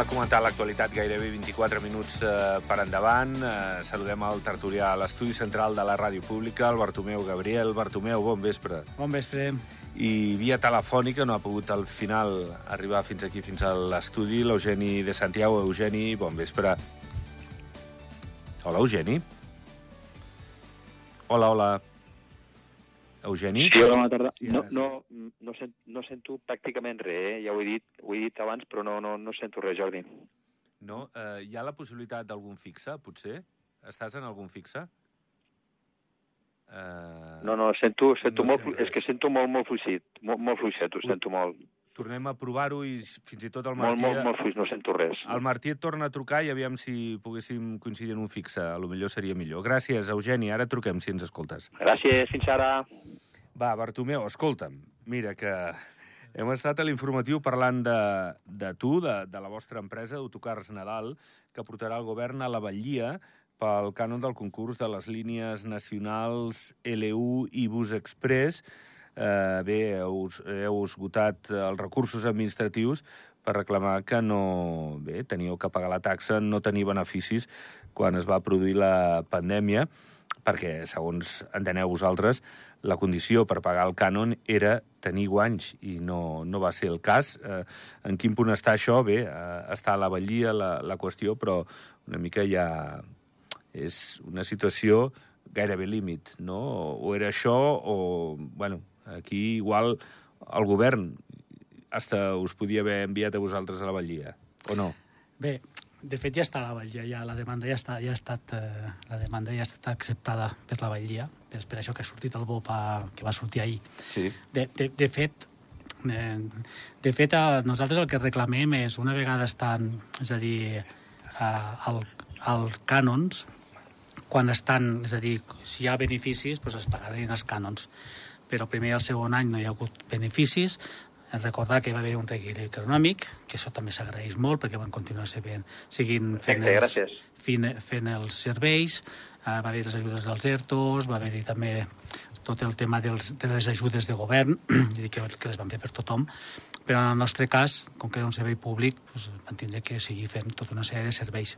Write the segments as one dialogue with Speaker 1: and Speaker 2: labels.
Speaker 1: a comentar l'actualitat gairebé 24 minuts eh, per endavant. Eh, saludem el tertulià a l'estudi central de la ràdio pública, el Bartomeu Gabriel. Bartomeu, bon vespre.
Speaker 2: Bon vespre.
Speaker 1: I via telefònica no ha pogut al final arribar fins aquí, fins a l'estudi, l'Eugeni de Santiago. Eugeni, bon vespre. Hola, Eugeni. Hola, hola. Eugeni?
Speaker 3: Sí, bona tarda. No, no, no, sent, no sento pràcticament res, eh? ja ho he dit, ho he dit abans, però no, no, no sento res, Jordi.
Speaker 1: No? Eh, hi ha la possibilitat d'algun fixe, potser? Estàs en algun fixe? Eh,
Speaker 3: No, no, sento, sento
Speaker 1: No
Speaker 3: molt, és que sento molt, molt fluixit, molt, molt fluixet, ho sento molt.
Speaker 1: Tornem a provar-ho i fins i tot el
Speaker 3: Molt,
Speaker 1: Martí...
Speaker 3: molt, molt fluix, no sento res.
Speaker 1: El Martí et torna a trucar i aviam si poguéssim coincidir en un fixe. A lo millor seria millor. Gràcies, Eugeni. Ara truquem, si ens escoltes.
Speaker 3: Gràcies, fins ara.
Speaker 1: Va, Bartomeu, escolta'm. Mira que hem estat a l'informatiu parlant de, de tu, de, de la vostra empresa, Autocars Nadal, que portarà el govern a la Batllia pel cànon del concurs de les línies nacionals LU i Bus Express. Eh, bé, heu, heu esgotat els recursos administratius per reclamar que no... Bé, teníeu que pagar la taxa, no tenir beneficis quan es va produir la pandèmia, perquè, segons enteneu vosaltres, la condició per pagar el cànon era tenir guanys, i no, no va ser el cas. Eh, en quin punt està això? Bé, eh, està a la Batllia la, la qüestió, però una mica ja és una situació gairebé límit, no? O era això, o, bueno, aquí igual el govern hasta us podia haver enviat a vosaltres a la Batllia, o no?
Speaker 2: Bé, de fet ja està a la Batllia, ja, la demanda ja, està, ja ha estat, eh, la demanda ja ha estat acceptada per la Batllia, és per això que ha sortit el BOP a, que va sortir ahir.
Speaker 1: Sí.
Speaker 2: De, de, de fet, eh, de fet, a, nosaltres el que reclamem és, una vegada estan, és a dir, eh, el, els cànons, quan estan, és a dir, si hi ha beneficis, doncs es pagarien els cànons. Però el primer i el segon any no hi ha hagut beneficis, recordar que hi va haver un reguill econòmic, que això també s'agraeix molt, perquè van continuar seguint, seguint fent,
Speaker 3: Perfecte,
Speaker 2: els, fent, fent els serveis, eh, va haver les ajudes dels ERTOs, va haver també tot el tema dels, de les ajudes de govern, que, que les van fer per tothom, però en el nostre cas, com que era un servei públic, doncs, van tindre que seguir fent tota una sèrie de serveis.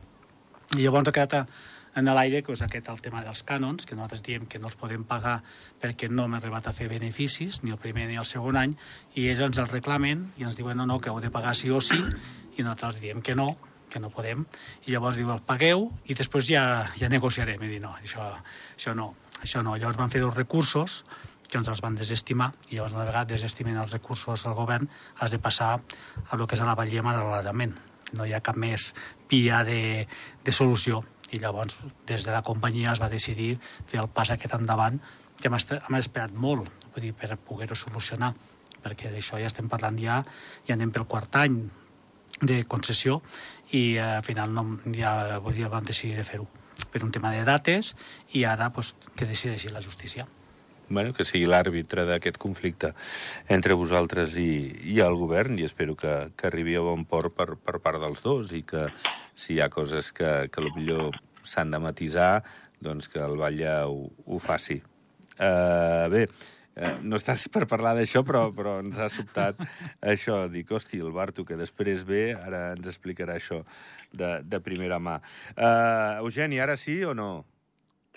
Speaker 2: I llavors ha quedat a- en l'aire doncs, aquest el tema dels cànons, que nosaltres diem que no els podem pagar perquè no hem arribat a fer beneficis, ni el primer ni el segon any, i ells ens el reclamen i ens diuen no, no, que heu de pagar sí o sí, i nosaltres diem que no, que no podem, i llavors diuen pagueu i després ja, ja negociarem, i dir no, això, això no, això no. Llavors van fer dos recursos que ens els van desestimar i llavors una vegada desestimen els recursos del govern has de passar a lo que és a la Batllia malauradament. No hi ha cap més via de, de solució i llavors des de la companyia es va decidir fer el pas aquest endavant que hem, esperat molt vull dir, per poder-ho solucionar perquè d'això ja estem parlant ja ja anem pel quart any de concessió i eh, al final no, ja, dir, vam decidir de fer-ho per un tema de dates i ara pues, que decideixi la justícia.
Speaker 1: Bueno, que sigui l'àrbitre d'aquest conflicte entre vosaltres i, i el govern, i espero que, que arribi a bon port per, per part dels dos, i que si hi ha coses que, que millor s'han de matisar, doncs que el Batlle ho, ho faci. Uh, bé, uh, no estàs per parlar d'això, però, però ens ha sobtat això. Dic, hosti, el Barto, que després ve, ara ens explicarà això de, de primera mà. Uh, Eugeni, ara sí o no?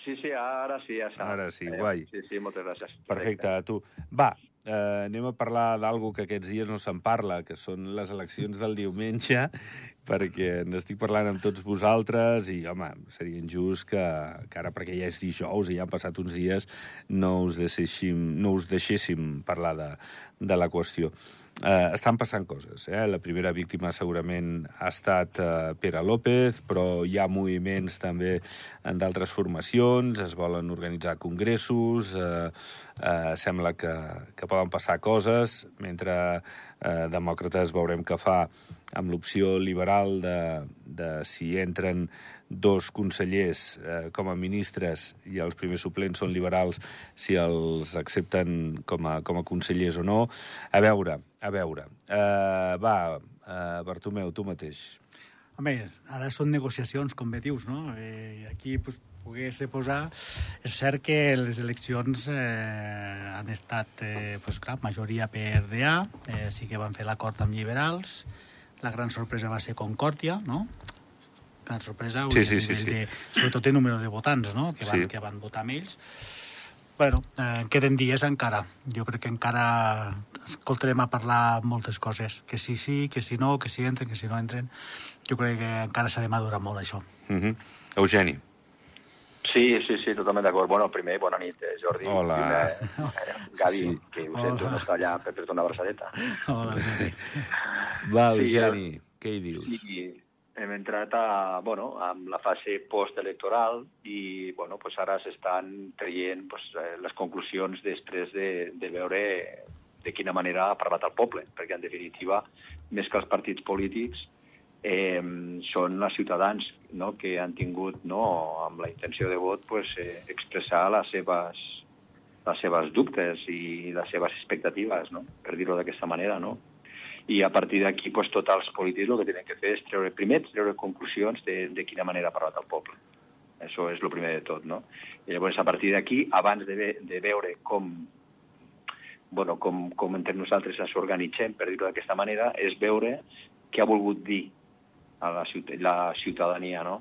Speaker 3: Sí, sí, ara sí, ja està.
Speaker 1: Ara sí,
Speaker 3: Eh,
Speaker 1: guai.
Speaker 3: Sí, sí, moltes gràcies.
Speaker 1: Perfecte, a tu. Va, eh, anem a parlar d'algo que aquests dies no se'n parla, que són les eleccions del diumenge, perquè n'estic parlant amb tots vosaltres i, home, seria injust que, que ara, perquè ja és dijous i ja han passat uns dies, no us deixéssim, no us deixéssim parlar de, de la qüestió. Eh, estan passant coses. Eh? La primera víctima segurament ha estat eh, Pere López, però hi ha moviments també en d'altres formacions, es volen organitzar congressos, eh, eh, sembla que, que poden passar coses, mentre eh, demòcrates veurem què fa amb l'opció liberal de, de si entren dos consellers eh, com a ministres i els primers suplents són liberals, si els accepten com a, com a consellers o no. A veure, a veure. Eh, va, eh, Bartomeu, tu mateix.
Speaker 2: Home, ara són negociacions, com bé dius, no? Eh, aquí pues, pogués posar... És cert que les eleccions eh, han estat, eh, pues, clar, majoria PRDA, eh, sí que van fer l'acord amb liberals, la gran sorpresa va ser Concòrdia, no? Gran sorpresa,
Speaker 1: sí, sí, sí, sí.
Speaker 2: De, sobretot el número de votants, no? Que van,
Speaker 1: Sí.
Speaker 2: que van votar amb ells. bueno, eh, queden dies encara. Jo crec que encara escoltarem a parlar moltes coses. Que si sí, que si no, que si entren, que si no entren. Jo crec que encara s'ha de madurar molt, això.
Speaker 1: Uh -huh. Eugeni.
Speaker 4: Sí, sí, sí, totalment d'acord. Bueno, primer, bona nit, eh, Jordi.
Speaker 1: Hola.
Speaker 4: Una, eh, Gavi,
Speaker 1: Sí.
Speaker 4: sí. que ho sento, no està allà per fer-te una abraçadeta.
Speaker 2: Hola, Jordi.
Speaker 1: Va,
Speaker 4: Sí,
Speaker 1: Eugeni, què hi dius?
Speaker 4: I hem entrat a, bueno, amb la fase postelectoral i bueno, pues ara s'estan traient pues, eh, les conclusions després de, de veure de quina manera ha parlat el poble, perquè en definitiva, més que els partits polítics, eh, són els ciutadans no, que han tingut, no, amb la intenció de vot, pues, eh, expressar les seves, les seves dubtes i les seves expectatives, no? per dir-ho d'aquesta manera, no? I a partir d'aquí pues, tots els polítics el que tenen que fer és treure, primer treure conclusions de, de quina manera ha parlat el poble. Això és el primer de tot, no? I llavors, a partir d'aquí, abans de, ve, de veure com, bueno, com, com entre nosaltres ens organitzem, per dir-ho d'aquesta manera, és veure què ha volgut dir a la, ciut la ciutadania, no?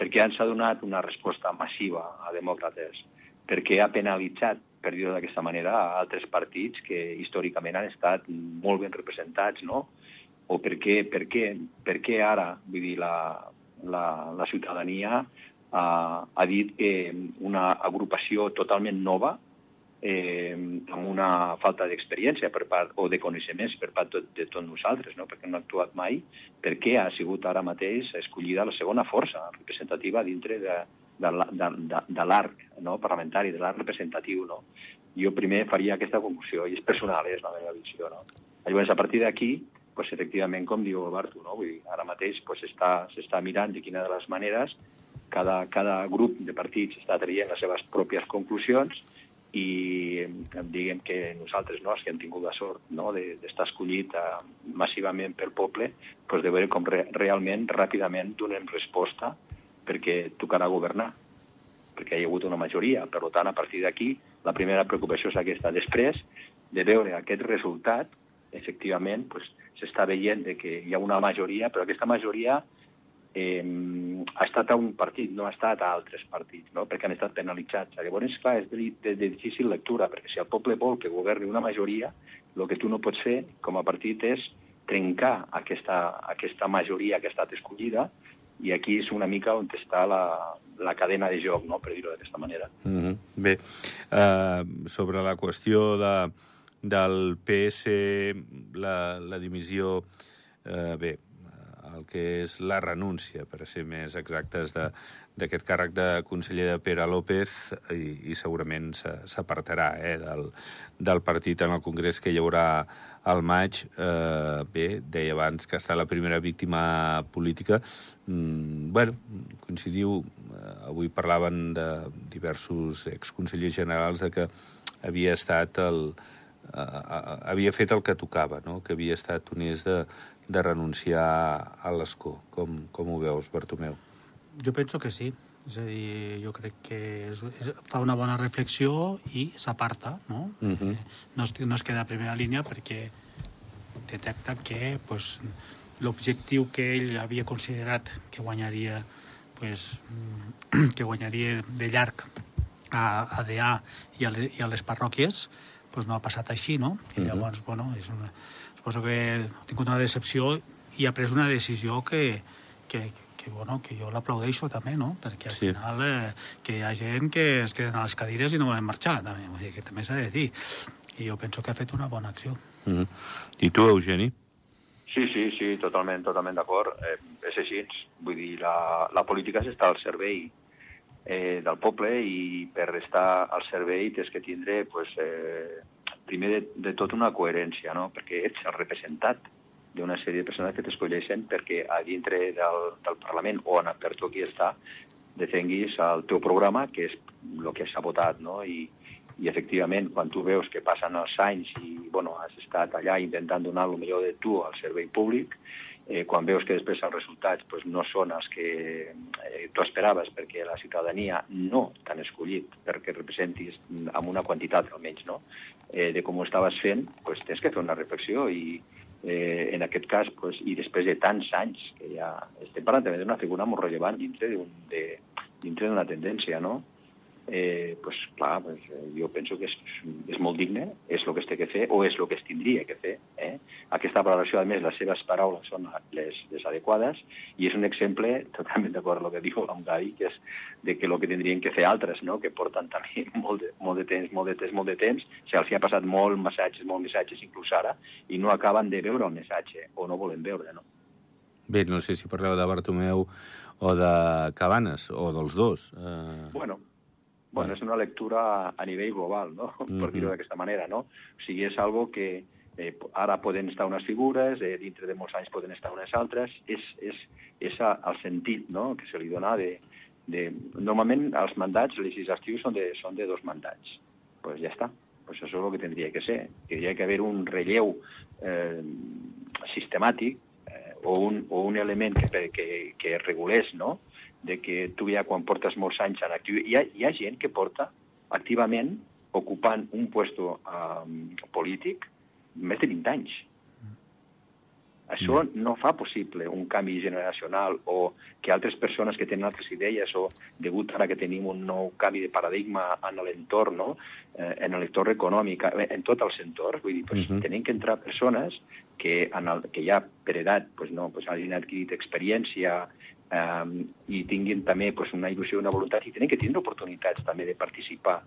Speaker 4: Perquè ens ha donat una resposta massiva a demòcrates, perquè ha penalitzat, per dir-ho d'aquesta manera, a altres partits que històricament han estat molt ben representats, no? O per què, per què, per què ara, vull dir, la, la, la ciutadania ha, ha dit que una agrupació totalment nova, eh, amb una falta d'experiència per part, o de coneixements per part de, de tots nosaltres, no? perquè no ha actuat mai, per què ha sigut ara mateix escollida la segona força representativa dintre de, de, de, de, de l'arc no? parlamentari, de l'arc representatiu. No? Jo primer faria aquesta conclusió, i és personal, eh, és la meva visió. No? Llavors, a partir d'aquí, pues, efectivament, com diu Bartu, no? Vull dir, ara mateix pues, s'està mirant de quina de les maneres cada, cada grup de partits està traient les seves pròpies conclusions i diguem que nosaltres, no, els que hem tingut la sort no, de- d'estar escollit eh, massivament pel poble, doncs de veure com re, realment, ràpidament, donem resposta perquè tocarà governar, perquè hi ha hagut una majoria. Per tant, a partir d'aquí, la primera preocupació és aquesta. Després de veure aquest resultat, efectivament, s'està veient de que hi ha una majoria, però aquesta majoria eh, ha estat a un partit, no ha estat a altres partits, no? perquè han estat penalitzats. Llavors, clar, és de, de, de difícil lectura, perquè si el poble vol que governi una majoria, el que tu no pots fer com a partit és trencar aquesta, aquesta majoria que ha estat escollida, i aquí és una mica on està la, la cadena de joc, no? per dir-ho d'aquesta manera.
Speaker 1: Mm -hmm. Bé, uh, sobre la qüestió de, del PS, la, la dimissió, uh, bé, el que és la renúncia, per ser més exactes, d'aquest càrrec de conseller de Pere López i, i segurament se- s'apartarà eh, del, del partit en el Congrés que hi haurà al maig. Eh, bé, deia abans que està la primera víctima política. Mm, bueno, coincidiu, eh, avui parlaven de diversos exconsellers generals de que havia estat el, eh, eh, havia fet el que tocava, no? que havia estat honest de, de renunciar a l'escó. Com, com ho veus, Bartomeu?
Speaker 2: Jo penso que sí. És a dir, jo crec que és, és, fa una bona reflexió i s'aparta, no?
Speaker 1: Uh -huh.
Speaker 2: no, es, no es queda a primera línia perquè detecta que pues, l'objectiu que ell havia considerat que guanyaria pues, que guanyaria de llarg a, a DA i a, i a les parròquies pues, no ha passat així, no? I
Speaker 1: Mhm.
Speaker 2: llavors, bueno, és una, suposo que ha tingut una decepció i ha pres una decisió que, que, que, bueno, que jo l'aplaudeixo també, no? Perquè al
Speaker 1: Sí.
Speaker 2: final eh, que hi ha gent que es queden a les cadires i no volen marxar, també, vull dir, que també s'ha de dir. I jo penso que ha fet una bona acció.
Speaker 1: Uh -huh. I tu, Eugeni?
Speaker 4: Sí, sí, sí, totalment, totalment d'acord. Eh, és així. Vull dir, la, la política s'està al servei eh, del poble i per estar al servei tens que tindre, pues, eh, primer de, de tot, una coherència, no? perquè ets el representat d'una sèrie de persones que t'escolleixen perquè a dintre del, del Parlament o en, per tu qui està defenguis el teu programa, que és el que s'ha votat, no? I, i efectivament, quan tu veus que passen els anys i bueno, has estat allà intentant donar el millor de tu al servei públic, eh, quan veus que després els resultats pues, no són els que eh, tu esperaves perquè la ciutadania no t'han escollit perquè representis amb una quantitat almenys no? eh, de com ho estaves fent, pues, tens que fer una reflexió i, eh, en aquest cas, pues, i després de tants anys, que ja estem parlant també d'una figura molt rellevant dintre d'una de, tendència, no? Eh, pues, clar, pues, eh, jo penso que és, és molt digne, és el que es té que fer, o és el que es tindria que fer. Eh? Aquesta valoració, a més, les seves paraules són les, les adequades, i és un exemple, totalment d'acord amb el que diu l'Amgai, que és de que el que tindrien que fer altres, no? que porten també molt de, molt de temps, molt de temps, molt de temps, si els hi ha passat molt missatges, molt missatges, inclús ara, i no acaben de veure el missatge, o no volen veure, no?
Speaker 1: Bé, no sé si parleu de Bartomeu o de Cabanes, o dels dos.
Speaker 4: Eh... Bueno, Bueno, és una lectura a nivell global, no? Mm -hmm. per dir-ho d'aquesta manera, no? O sigui, és algo que eh, ara poden estar unes figures, eh, dintre de molts anys poden estar unes altres, és, és, és a, el sentit no? que se li dona de, de... Normalment els mandats legislatius són de, són de dos mandats. Doncs pues ja està. Pues això és el que tindria que ser. Tindria que haver un relleu eh, sistemàtic eh, o, un, o un element que, que, que regulés no? De que tu ja quan portes molts anys en actiu... Hi ha, hi ha gent que porta activament ocupant un puesto um, polític més de 20 anys. Això no fa possible un canvi generacional o que altres persones que tenen altres idees o degut ara que tenim un nou canvi de paradigma en l'entorn, no? eh, en l'entorn econòmic, en tots els entorns, vull dir, pues, uh -huh. tenim que entrar persones que, en el, que ja per edat pues, no, pues, hagin adquirit experiència, eh, i tinguin també pues, una il·lusió i una voluntat i tenen que tindre oportunitats també de participar.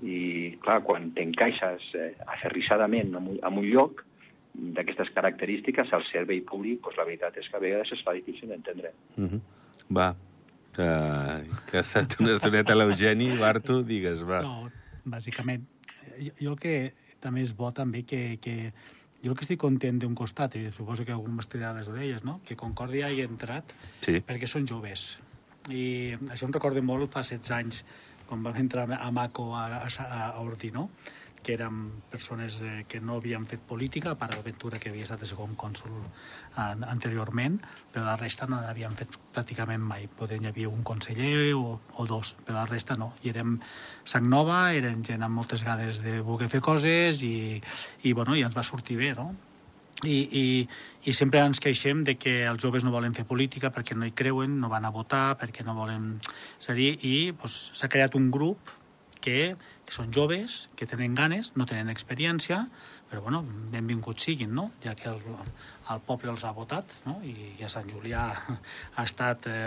Speaker 4: I, clar, quan t'encaixes eh, aferrissadament en un, en un lloc d'aquestes característiques, al servei públic, pues, la veritat és que a vegades es fa difícil d'entendre.
Speaker 1: Mm -hmm. Va, que, que ha estat una estoneta l'Eugeni, Barto, digues, va.
Speaker 2: No, bàsicament, jo, jo el que també és bo també que, que jo el que estic content d'un costat, i suposo que algú m'estirarà les orelles, no? que Concòrdia hi ha entrat
Speaker 1: sí.
Speaker 2: perquè són joves. I això em recorda molt fa 16 anys, quan vam entrar a Maco a, a, a Ordi, no? Que eren persones eh, que no havien fet política, per Ventura, que havia estat segon cònsul eh, anteriorment, però la resta no havien fet pràcticament mai. Poden hi havia un conseller o, o dos, però la resta no. I érem sang nova, eren gent amb moltes ganes de voler fer coses i, i, bueno, i ens va sortir bé, no? I, i, i sempre ens queixem de que els joves no volen fer política perquè no hi creuen, no van a votar, perquè no volen... És a dir, i s'ha pues, creat un grup que, que són joves, que tenen ganes, no tenen experiència, però bueno, benvinguts siguin, no? ja que el, el poble els ha votat, no? I, i a Sant Julià ha estat eh,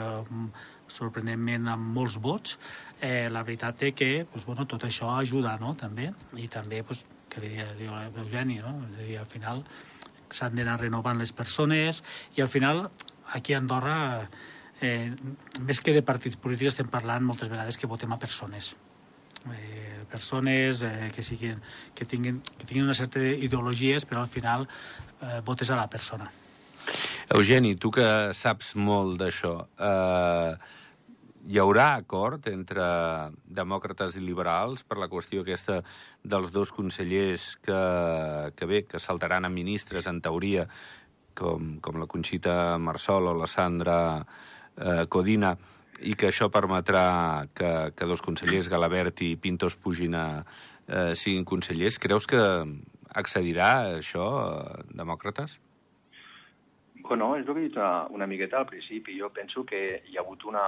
Speaker 2: sorprenentment amb molts vots. Eh, la veritat és que pues, bueno, tot això ajuda no? també, i també pues, que diria, diu l'Eugeni, no? és dir, al final s'han d'anar renovant les persones i al final aquí a Andorra eh, més que de partits polítics estem parlant moltes vegades que votem a persones eh, persones eh, que, siguin, que, tinguin, que tinguin una certa ideologies, però al final eh, votes a la persona.
Speaker 1: Eugeni, tu que saps molt d'això, eh, hi haurà acord entre demòcrates i liberals per la qüestió aquesta dels dos consellers que, que bé, que saltaran a ministres, en teoria, com, com la Conxita Marsol o la Sandra eh, Codina, i que això permetrà que, que dos consellers, Galabert i Pintos, pugin a eh, siguin consellers. Creus que accedirà a això, eh, demòcrates?
Speaker 4: Bueno, és el que he dit una miqueta al principi. Jo penso que hi ha hagut una...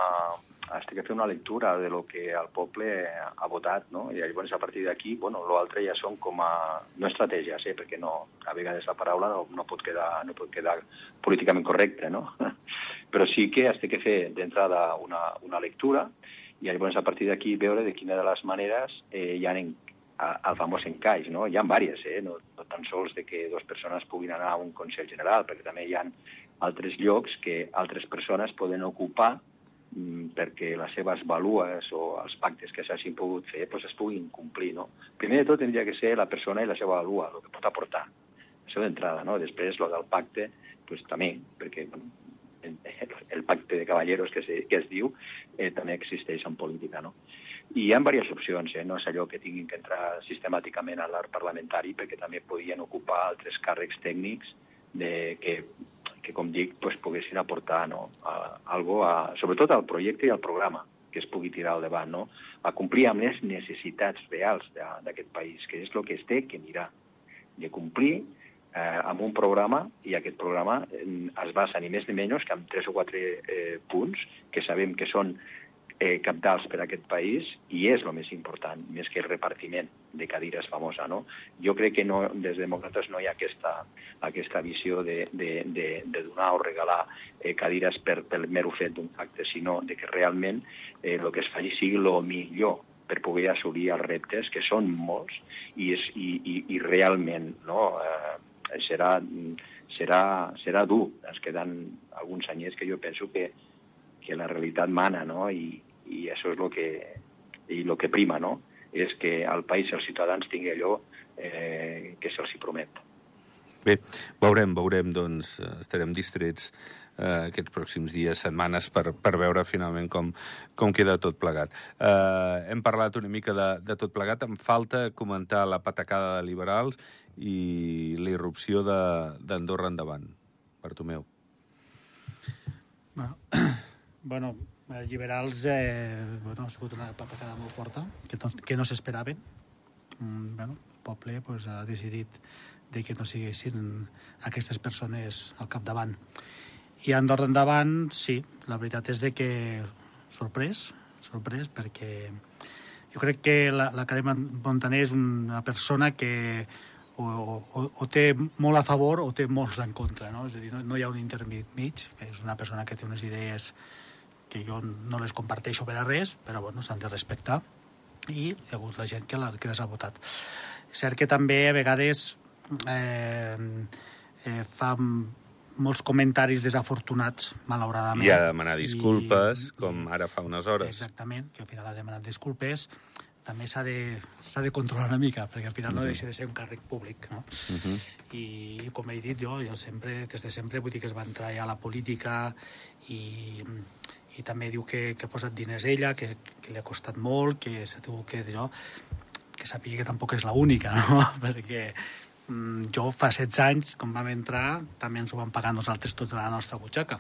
Speaker 4: Has de fer una lectura de lo que el poble ha votat, no? I llavors, a partir d'aquí, bueno, l'altre ja són com a... No estratègies, eh? Perquè no, a vegades la paraula no, no, pot, quedar, no pot quedar políticament correcta, no? Però sí que has de fer d'entrada una, una lectura i llavors, a partir d'aquí, veure de quina de les maneres eh, hi ha en, al famós encaix, no? Hi ha diverses, eh? No, no tan sols de que dues persones puguin anar a un Consell General, perquè també hi ha altres llocs que altres persones poden ocupar mm, perquè les seves values o els pactes que s'hagin pogut fer pues, es puguin complir. No? Primer de tot tindria que ser la persona i la seva valua, el que pot aportar. Això d'entrada, no? Després, lo del pacte, pues, també, perquè bueno, el pacte de cavalleros que, se, que es diu eh, també existeix en política, no? I hi ha diverses opcions, eh? no és allò que tinguin que entrar sistemàticament a l'art parlamentari, perquè també podien ocupar altres càrrecs tècnics de, que, que, com dic, pues, poguessin aportar no? a, algo a, sobretot al projecte i al programa que es pugui tirar al davant, no? a complir amb les necessitats reals d'aquest país, que és el que es té que mirar, de complir eh, amb un programa i aquest programa eh, es basa ni més ni menys que en tres o quatre eh, punts que sabem que són eh, capdals per a aquest país i és el més important, més que el repartiment de cadires famosa. No? Jo crec que no, des de demòcrates no hi ha aquesta, aquesta visió de, de, de, de donar o regalar eh, cadires per, pel mero fet d'un acte, sinó de que realment eh, el que es faci sigui el millor per poder assolir els reptes, que són molts, i, és, i, i, i realment no, eh, serà, serà, serà dur. Ens queden alguns anyets que jo penso que, que la realitat mana, no? I, i això és el que, i lo que prima, no? És que al país els ciutadans tingui allò eh, que se'ls promet.
Speaker 1: Bé, veurem, veurem, doncs, estarem distrets eh, aquests pròxims dies, setmanes, per, per veure finalment com, com queda tot plegat. Eh, hem parlat una mica de, de tot plegat, em falta comentar la patacada de liberals i la irrupció d'Andorra endavant. Bartomeu.
Speaker 2: Bueno, bueno els liberals eh, bueno, ha sigut una patacada molt forta, que no, que no s'esperaven. Mm, bueno, el poble pues, ha decidit de que no siguessin aquestes persones al capdavant. I Andorra endavant, sí, la veritat és de que sorprès, sorprès, perquè jo crec que la, la Carme Montaner és una persona que o, o, o té molt a favor o té molts en contra, no? És a dir, no, no hi ha un intermig mig, és una persona que té unes idees que jo no les comparteixo per a res, però bueno, s'han de respectar i hi ha hagut la gent que, la, que les ha votat. Cert que també a vegades eh, eh, fa molts comentaris desafortunats, malauradament.
Speaker 1: I ha de demanar disculpes, I, com ara fa unes hores.
Speaker 2: Exactament, que al final ha demanat disculpes. També s'ha de, de controlar una mica, perquè al final uh -huh. no deixa de ser un càrrec públic. No? Uh -huh. I, com he dit jo, jo sempre, des de sempre vull dir que es va entrar ja a la política i, i també diu que, que ha posat diners ella, que, que li ha costat molt, que s'ha tingut que jo que sàpiga que tampoc és l'única, no? perquè jo fa 16 anys, quan vam entrar, també ens ho vam pagar nosaltres tots a la nostra butxaca.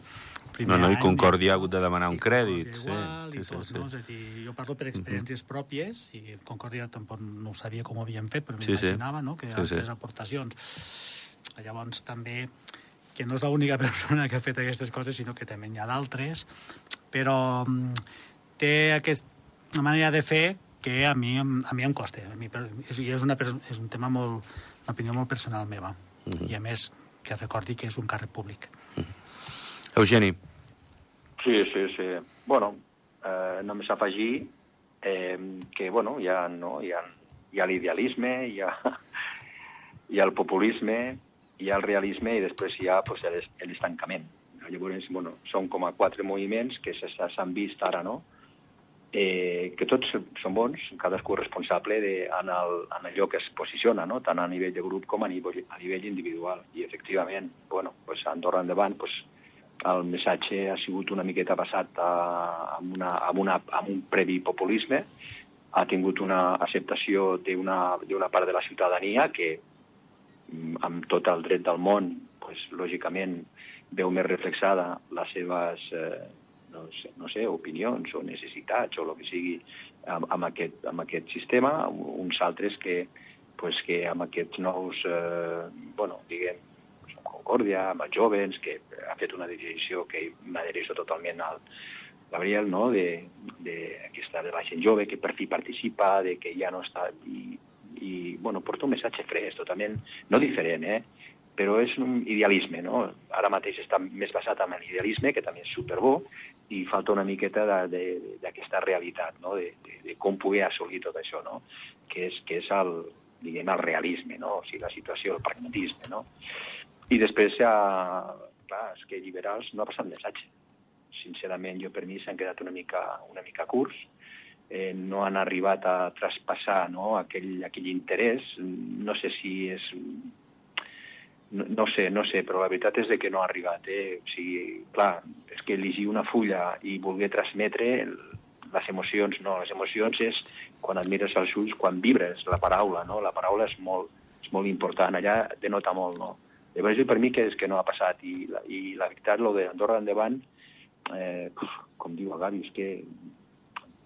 Speaker 1: Primer no, no, i Concòrdia ha hagut de demanar un crèdit.
Speaker 2: Sí, igual, sí, i tot, sí, sí. No? És a dir, jo parlo per experiències uh -huh. pròpies, i Concòrdia tampoc no ho sabia com ho havien fet, però m'imaginava sí, sí. no? que sí, altres sí. aportacions. Llavors, també que no és l'única persona que ha fet aquestes coses, sinó que també n'hi ha d'altres, però mm, té aquesta manera de fer que a mi, a mi em costa. A mi, és, és, una, és un tema molt, una opinió molt personal meva. Uh mhm. -huh. I a més, que recordi que és un càrrec públic. Uh mhm.
Speaker 1: -huh. Eugeni.
Speaker 4: Sí, sí, sí. Bueno, eh, només afegir eh, que, bueno, hi ha, no, hi ha, hi ha l'idealisme, hi ha, hi ha el populisme, hi ha el realisme i després hi ha pues, l'estancament. Llavors, bueno, són com a quatre moviments que s'han vist ara, no? Eh, que tots són bons, cadascú responsable de, en, el, en allò que es posiciona, no? tant a nivell de grup com a nivell, a nivell individual. I, efectivament, bueno, pues, Andorra endavant, pues, el missatge ha sigut una miqueta passat a, amb, una, amb, una, amb un previ populisme, ha tingut una acceptació d'una part de la ciutadania que, mm, amb tot el dret del món, pues, lògicament, veu més reflexada les seves, eh, sé, no sé, opinions o necessitats o el que sigui amb, amb, aquest, amb aquest sistema, uns altres que, pues, que amb aquests nous, eh, bueno, diguem, Concòrdia, amb els jovens, que ha fet una decisió que m'adhereixo totalment al Gabriel, no?, de, de, aquesta, de la gent jove que per fi participa, de que ja no està... I, i bueno, porta un missatge fresc, totalment, no diferent, eh? Però és un idealisme, no? Ara mateix està més basat en l'idealisme, que també és superbo, i falta una miqueta d'aquesta realitat, no? De, de, de com poder assolir tot això, no? Que és, que és el, diguem, el realisme, no? O sigui, la situació, el pragmatisme, no? I després, ja, clar, és que liberals no ha passat missatge. Sincerament, jo per mi s'han quedat una mica, una mica curts, eh, no han arribat a traspassar no? aquell, aquell interès. No sé si és no, no sé, no sé, però la veritat és de que no ha arribat. Eh? O sigui, clar, és que llegir una fulla i voler transmetre les emocions, no, les emocions és quan et mires als ulls, quan vibres la paraula, no? La paraula és molt, és molt important, allà denota molt, no? Llavors, per mi que és que no ha passat, i la, i la veritat, lo d'Andorra endavant, eh, com diu el Gavi, és que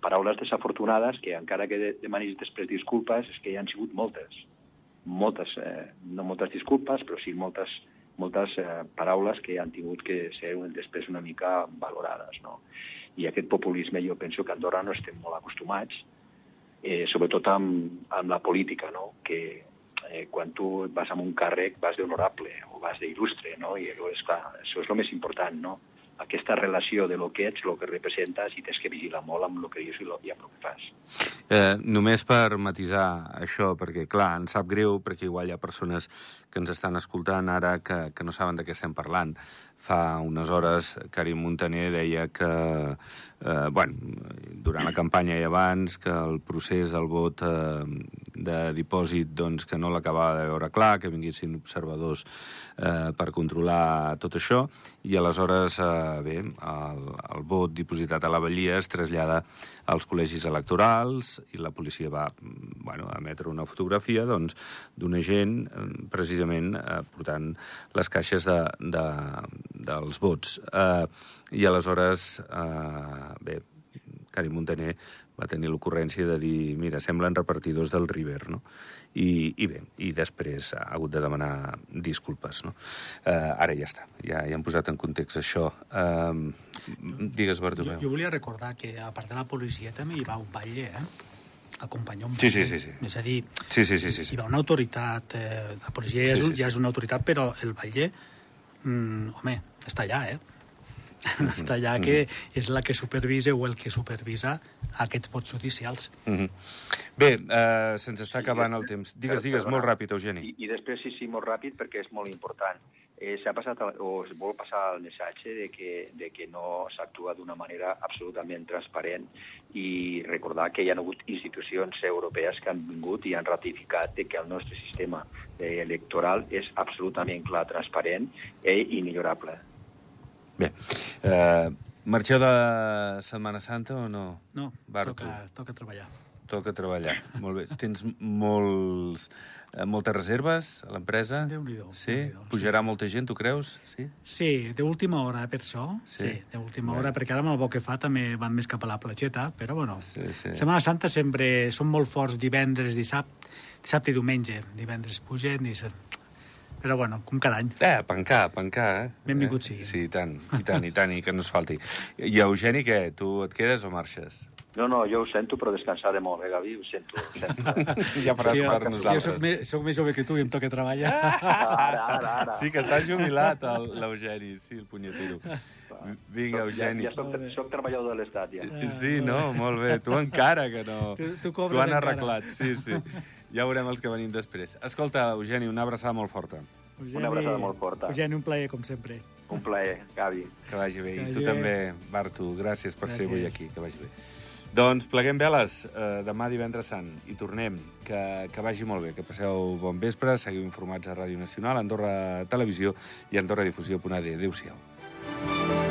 Speaker 4: paraules desafortunades que encara que demanis després disculpes, és que hi han sigut moltes moltes, eh, no moltes disculpes, però sí moltes, moltes eh, paraules que han tingut que ser després una mica valorades. No? I aquest populisme jo penso que a Andorra no estem molt acostumats, eh, sobretot amb, amb la política, no? que eh, quan tu vas amb un càrrec vas d'honorable o vas d'il·lustre, no? i és clar, això és el més important, no? Aquesta relació de lo que ets, el que representes, i tens que vigilar molt amb el que dius i, lo, i amb el que fas.
Speaker 1: Eh, només per matisar això, perquè, clar, ens sap greu, perquè igual hi ha persones que ens estan escoltant ara que, que no saben de què estem parlant. Fa unes hores, Karim Montaner deia que, eh, bueno, durant la campanya i abans, que el procés del vot eh, de dipòsit doncs, que no l'acabava de veure clar, que vinguessin observadors eh, per controlar tot això, i aleshores, eh, bé, el, el vot dipositat a la Vallia es trasllada als col·legis electorals i la policia va bueno, emetre una fotografia doncs, d'una gent eh, precisament eh, portant les caixes de, de, dels vots. Eh, I aleshores, eh, bé, Karim Montaner va tenir l'ocurrència de dir, mira, semblen repartidors del River, no? I, i bé, i després ha hagut de demanar disculpes, no? Eh, ara ja està, ja, ja hem posat en context això. Eh, digues, Bartomeu.
Speaker 2: Jo, jo volia recordar que, a part de la policia, també hi va un batlle, eh? acompanyar un
Speaker 1: Sí, sí, sí, sí.
Speaker 2: És a dir,
Speaker 1: Sí, sí, sí, sí. sí.
Speaker 2: hi va una autoritat, eh, la policia ja,
Speaker 1: Sí,
Speaker 2: és, un,
Speaker 1: sí, sí.
Speaker 2: ja és una autoritat, però el batlle, mm, home, està allà, eh? està allà que és la que supervisa o el que supervisa aquests vots judicials.
Speaker 1: Mm -hmm. Bé, eh, se'ns està acabant el temps. Digues, digues,
Speaker 4: perdona.
Speaker 1: molt ràpid, Eugeni.
Speaker 4: I, I després, sí, sí, molt ràpid, perquè és molt important. Eh, S'ha passat, el- o es vol passar el missatge de que, de que no s'actua d'una manera absolutament transparent i recordar que hi ha hagut institucions europees que han vingut i han ratificat de que el nostre sistema eh, electoral és absolutament clar, transparent eh, i millorable.
Speaker 1: Bé, eh, marxeu de Setmana Santa o no?
Speaker 2: No,
Speaker 1: Barto.
Speaker 2: toca, toca treballar.
Speaker 1: Toca treballar. Molt bé. Tens molts, eh, moltes reserves a l'empresa? Sí?
Speaker 2: Déu-n'hi-do, sí.
Speaker 1: Pujarà molta gent, tu creus? Sí?
Speaker 2: Sí, d'última hora, eh, per això.
Speaker 1: Sí?
Speaker 2: Sí, d'última hora, perquè ara amb el bo que fa també van més cap a la platgeta, però bueno,
Speaker 1: Sí, sí.
Speaker 2: Setmana Santa sempre són molt forts divendres, dissabte, dissabte i diumenge. Divendres pugen i... Però bueno, com cada any.
Speaker 1: Eh, pencar, pencar, eh?
Speaker 2: Benvingut
Speaker 1: eh?
Speaker 2: sigui.
Speaker 1: Sí, i tant, i tant, i tant, i que no es falti. I Eugeni, què? Tu et quedes o marxes?
Speaker 4: No, no, jo ho sento, però descansaré molt, eh, Gavi? Ho sento, ho sento.
Speaker 1: Ja faràs
Speaker 2: Sí,
Speaker 1: per
Speaker 2: jo
Speaker 1: nosaltres.
Speaker 2: soc més, soc més jove que tu i em toca treballar.
Speaker 4: Ara, ara, ara.
Speaker 1: Sí, que està jubilat, l'Eugeni, sí, el punyetero. Vinga, Eugeni.
Speaker 4: Ja, ja soc, soc treballador de l'Estat, ja.
Speaker 1: Sí, no, molt bé. Tu encara que no.
Speaker 2: Tu- tu cobres
Speaker 1: T'ho han
Speaker 2: encara.
Speaker 1: arreglat, sí, sí. Ja veurem els que venim després. Escolta, Eugeni, una abraçada molt forta.
Speaker 2: Eugeni,
Speaker 4: abraçada molt forta.
Speaker 2: Eugeni, un plaer, com sempre.
Speaker 4: Un plaer, Gavi.
Speaker 1: Que vagi bé.
Speaker 2: Que
Speaker 1: I
Speaker 2: vagi
Speaker 1: tu
Speaker 2: bé.
Speaker 1: també, Bartu. Gràcies per ser
Speaker 2: Gràcies.
Speaker 1: avui aquí. Que vagi bé. Doncs pleguem veles eh, demà divendres sant i tornem. Que, que vagi molt bé, que passeu bon vespre, seguiu informats a Ràdio Nacional, Andorra Televisió i AndorraDifusió.d. Adéu-siau.